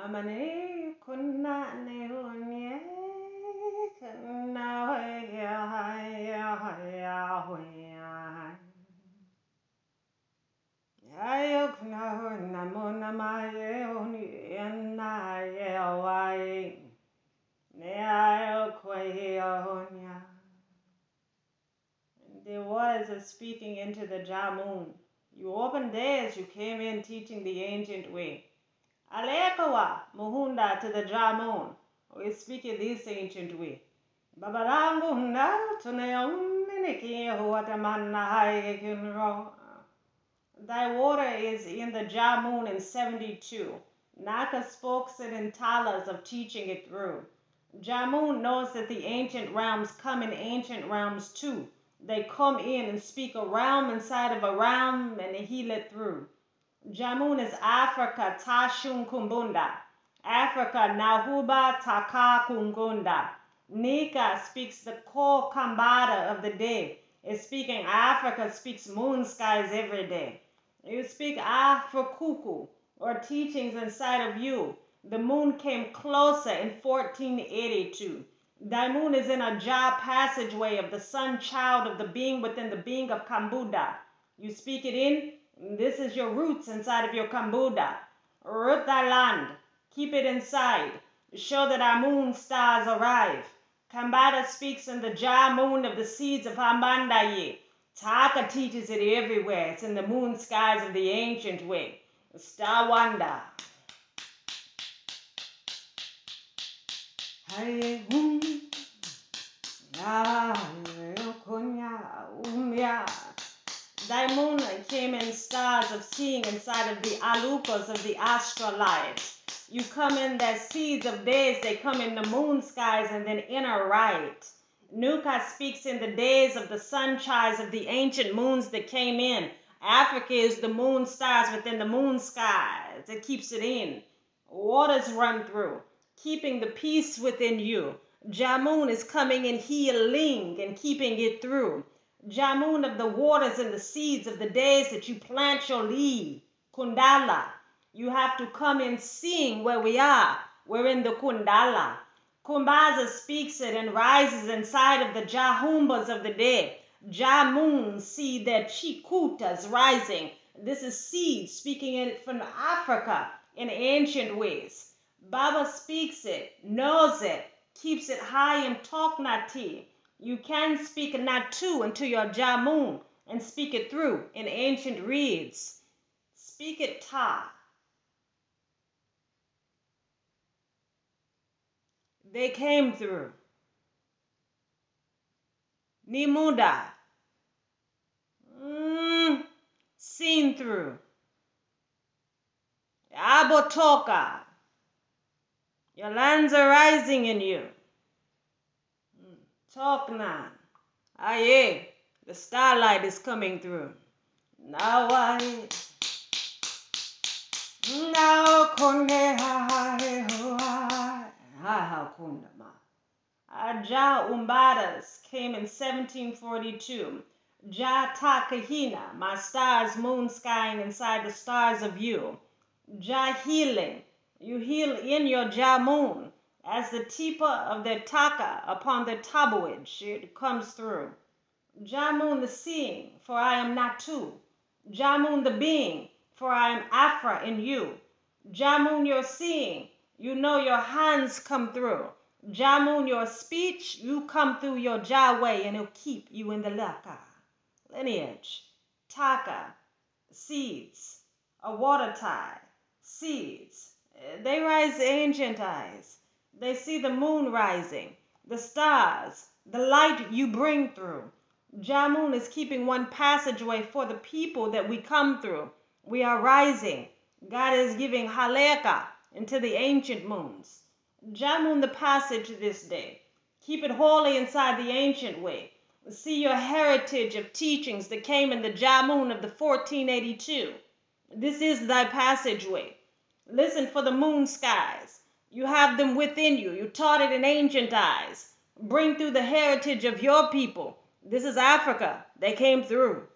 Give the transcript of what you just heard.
Mama ne kuna ne unye kuna hoya hoya hoya hoya. Ayo kuna hona mona maye oni ena ye wai. Ne ayo kwe honya. The words are speaking into the Jamun. You opened days, you came in teaching the ancient way. Alekawa, Muhunda to the Jamun. We speak in this ancient way. Tunayominiki huatamanna hai kinro. Thy water is in the Jamun in 72. Naka spoke it in talas of teaching it through. Jamun knows that the ancient realms come in ancient realms too. They come in and speak a realm inside of a realm and heal it through. Jamun is Africa, Tashun Kumbunda. Africa, Nahuba Taka Kungunda. Nika speaks the core Kambada of the day. Is speaking Africa speaks moon skies every day. You speak Afrikuku or teachings inside of you. The moon came closer in 1482. Thy moon is in a Jah passageway of the sun child of the being within the being of Kambuda. You speak it in, this is your roots inside of your Kambuda. Root thy land, keep it inside. Show that our moon stars arrive. Kambada speaks in the Jah moon of the seeds of Hambandaye. Taka teaches it everywhere. It's in the moon skies of the ancient way. Star hum. Ya konya umya. Thy moon came in of seeing inside of the alukas of the astrolites. You come in their seeds of days, they come in the moon skies and then inner right. Nuka speaks in the days of the sunshines of the ancient moons that came in. Africa is the moon stars within the moon skies. It keeps it in. Waters run through, keeping the peace within you. Jamun is coming and healing and keeping it through. Jamun of the waters and the seeds of the days that you plant your leaf. Kundala. You have to come and seeing where we are. We're in the Kundala. Kumbaza speaks it and rises inside of the Jahumbas of the dead. Jamun see their chikutas rising. This is seed speaking it from Africa in ancient ways. Baba speaks it, knows it, keeps it high in Toknati. You can speak not Natu into your Jamun and speak it through in ancient reeds. Speak it Ta. They came through. Nimuda. Mm, seen through. Abotoka. Your lands are rising in you. Talk now. Ah, Aye, the starlight is coming through. Now I. Now konde hai hoa. Ha kunda ma. Aja Umbadas came in 1742. Ja Takahina, my stars moon skying inside the stars of you. Ja healing, you heal in your Ja moon as the tipa of the taka upon the tabuage it comes through. Jamun the seeing, for I am Natu. Jamun the being, for I am Afra in you. Jamun your seeing, you know your hands come through. Jamun your speech, you come through your Jaway and it'll keep you in the Laka. Lineage, Taka, seeds, a water tie, seeds. They rise ancient eyes. They see the moon rising, the stars, the light you bring through. Jamun is keeping one passageway for the people that we come through. We are rising. God is giving haleka into the ancient moons. Jamun the passage this day. Keep it holy inside the ancient way. See your heritage of teachings that came in the Jamun of the 1482. This is thy passageway. Listen for the moon skies. You have them within you. You taught it in ancient eyes. Bring through the heritage of your people. This is Africa. They came through.